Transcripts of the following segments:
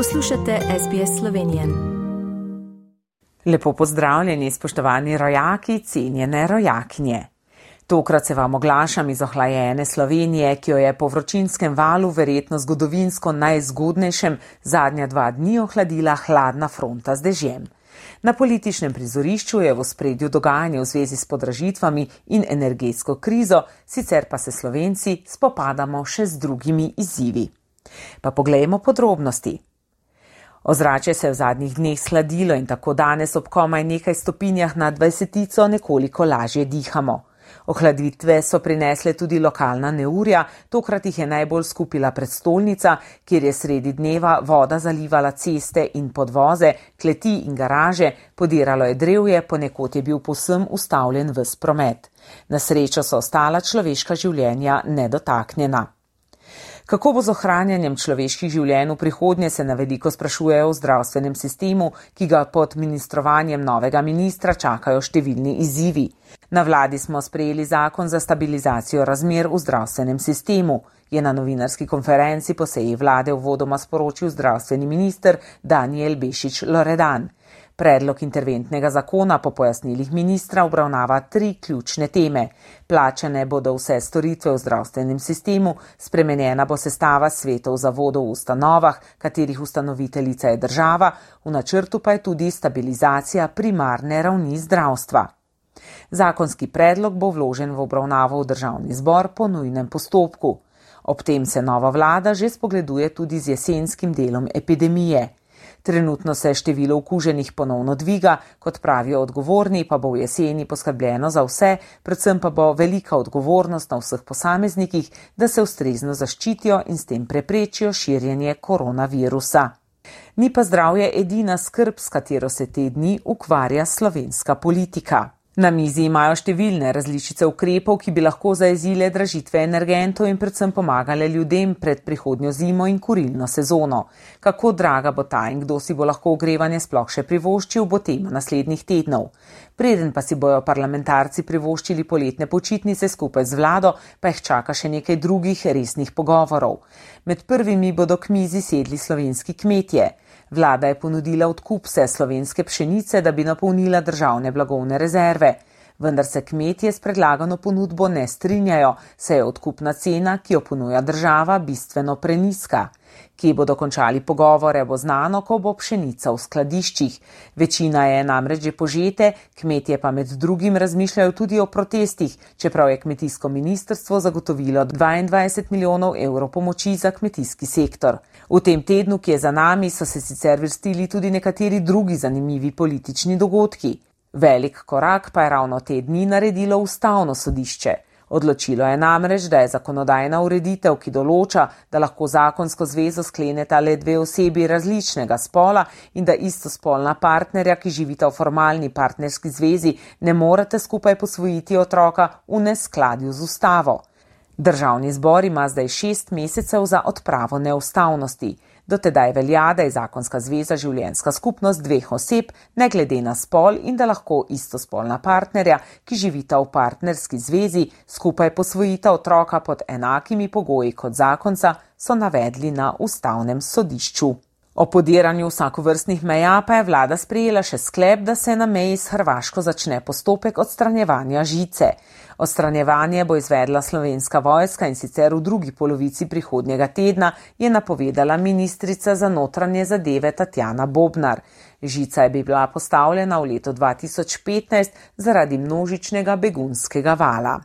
Poslušate SBS Slovenije. Lepo pozdravljeni, spoštovani rojaki, cenjene rojakinje. Tokrat se vam oglašam iz ohlajene Slovenije, ki jo je po vročinskem valu verjetno zgodovinsko najzgodnejšem zadnja dva dni ohladila hladna fronta z dežjem. Na političnem prizorišču je v spredju dogajanje v zvezi s podražitvami in energetsko krizo, sicer pa se Slovenci spopadamo še z drugimi izzivi. Pa poglejmo podrobnosti. Ozračje se je v zadnjih dneh sladilo in tako danes ob komaj nekaj stopinjah na dvajsetico nekoliko lažje dihamo. Ohladitve so prinesle tudi lokalna neurja, tokrat jih je najbolj skupila predstolnica, kjer je sredi dneva voda zalivala ceste in podvoze, kleti in garaže, podiralo je drevje, ponekod je bil posem ustavljen v spromet. Na srečo so ostala človeška življenja nedotaknjena. Kako bo z ohranjanjem človeških življenj v prihodnje, se na veliko sprašujejo v zdravstvenem sistemu, ki ga pod ministrovanjem novega ministra čakajo številni izzivi. Na vladi smo sprejeli zakon za stabilizacijo razmer v zdravstvenem sistemu, je na novinarski konferenci po seji vlade v vodoma sporočil zdravstveni minister Daniel Bešič Loredan. Predlog interventnega zakona po pojasnilih ministra obravnava tri ključne teme. Plačane bodo vse storitve v zdravstvenem sistemu, spremenjena bo sestava svetov zavodov v ustanovah, katerih ustanoviteljica je država, v načrtu pa je tudi stabilizacija primarne ravni zdravstva. Zakonski predlog bo vložen v obravnavo v državni zbor po nujnem postopku. Ob tem se nova vlada že spogleduje tudi z jesenskim delom epidemije. Trenutno se število okuženih ponovno dviga, kot pravijo odgovorni, pa bo v jeseni poskrbljeno za vse, predvsem pa bo velika odgovornost na vseh posameznikih, da se ustrezno zaščitijo in s tem preprečijo širjenje koronavirusa. Ni pa zdravje edina skrb, s katero se te dni ukvarja slovenska politika. Na mizi imajo številne različice ukrepov, ki bi lahko zaezile dražitve energentov in predvsem pomagale ljudem pred prihodnjo zimo in kurilno sezono. Kako draga bo ta in kdo si bo lahko ogrevanje sploh še privoščil, bo tema naslednjih tednov. Preden pa si bojo parlamentarci privoščili poletne počitnice skupaj z vlado, pa jih čaka še nekaj drugih resnih pogovorov. Med prvimi bodo k mizi sedli slovenski kmetje. Vlada je ponudila odkup vse slovenske pšenice, da bi napolnila državne blagovne rezerve. Vendar se kmetje s predlagano ponudbo ne strinjajo, saj je odkupna cena, ki jo ponuja država, bistveno preniska. Kje bodo končali pogovore, bo znano, ko bo pšenica v skladiščih. Večina je namreč že požete, kmetje pa med drugim razmišljajo tudi o protestih, čeprav je kmetijsko ministrstvo zagotovilo 22 milijonov evrov pomoči za kmetijski sektor. V tem tednu, ki je za nami, so se sicer vrstili tudi nekateri drugi zanimivi politični dogodki. Velik korak pa je ravno te dni naredilo ustavno sodišče. Odločilo je namreč, da je zakonodajna ureditev, ki določa, da lahko zakonsko zvezo skleneta le dve osebi različnega spola in da istospolna partnerja, ki živita v formalni partnerski zvezi, ne morete skupaj posvojiti otroka v neskladju z ustavo. Državni zbor ima zdaj šest mesecev za odpravo neustavnosti. Dotedaj velja, da je zakonska zveza življenska skupnost dveh oseb, ne glede na spol in da lahko istospolna partnerja, ki živita v partnerski zvezi, skupaj posvojita otroka pod enakimi pogoji kot zakonca, so navedli na ustavnem sodišču. O podiranju vsakovrstnih meja pa je vlada sprejela še sklep, da se na meji s Hrvaško začne postopek odstranjevanja žice. Ostranjevanje bo izvedla slovenska vojska in sicer v drugi polovici prihodnjega tedna, je napovedala ministrica za notranje zadeve Tatjana Bobnar. Žica je bila postavljena v letu 2015 zaradi množičnega begunskega vala.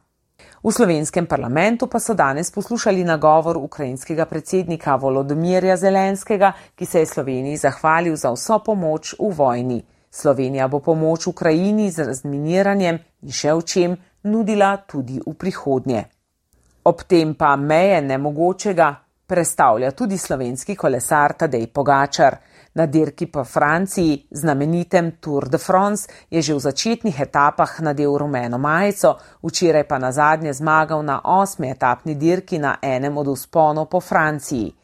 V slovenskem parlamentu pa so danes poslušali nagovor ukrajinskega predsednika Volodomirja Zelenskega, ki se je Sloveniji zahvalil za vso pomoč v vojni. Slovenija bo pomoč Ukrajini z razminiranjem in še v čem nudila tudi v prihodnje. Ob tem pa meje nemogočega predstavlja tudi slovenski kolesar Tadej Pogačar. Na dirki po Franciji, znamenitem Tour de France, je že v začetnih etapah nadel rumeno majico, včeraj pa na zadnje zmagal na osmi etapni dirki na enem od usponov po Franciji.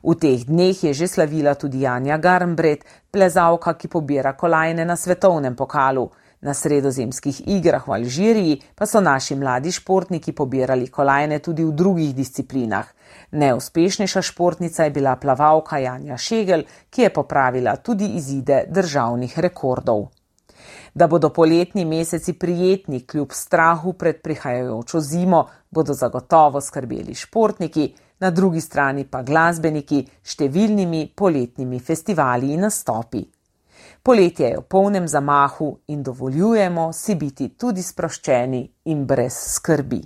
V teh dneh je že slavila tudi Janja Garmbret, plezalka, ki pobira kolajne na svetovnem pokalu. Na sredozemskih igrah v Alžiriji pa so naši mladi športniki pobirali kolajne tudi v drugih disciplinah. Neuspešnejša športnica je bila plavalka Janja Šegel, ki je popravila tudi izide državnih rekordov. Da bodo poletni meseci prijetni kljub strahu pred prihajajočo zimo, bodo zagotovo skrbeli športniki, na drugi strani pa glasbeniki številnimi poletnimi festivali in nastopi. Poletje je v polnem zamahu in dovoljujemo si biti tudi sproščeni in brez skrbi.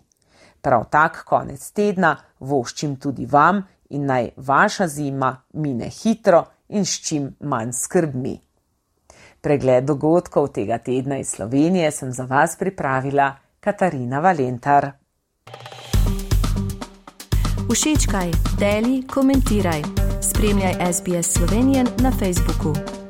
Prav tak konec tedna voščim tudi vam in naj vaša zima mine hitro in s čim manj skrbmi. Pregled dogodkov tega tedna iz Slovenije sem za vas pripravila Katarina Valentar. Všečkaj, deli, komentiraj. Spremljaj SBS Slovenijo na Facebooku.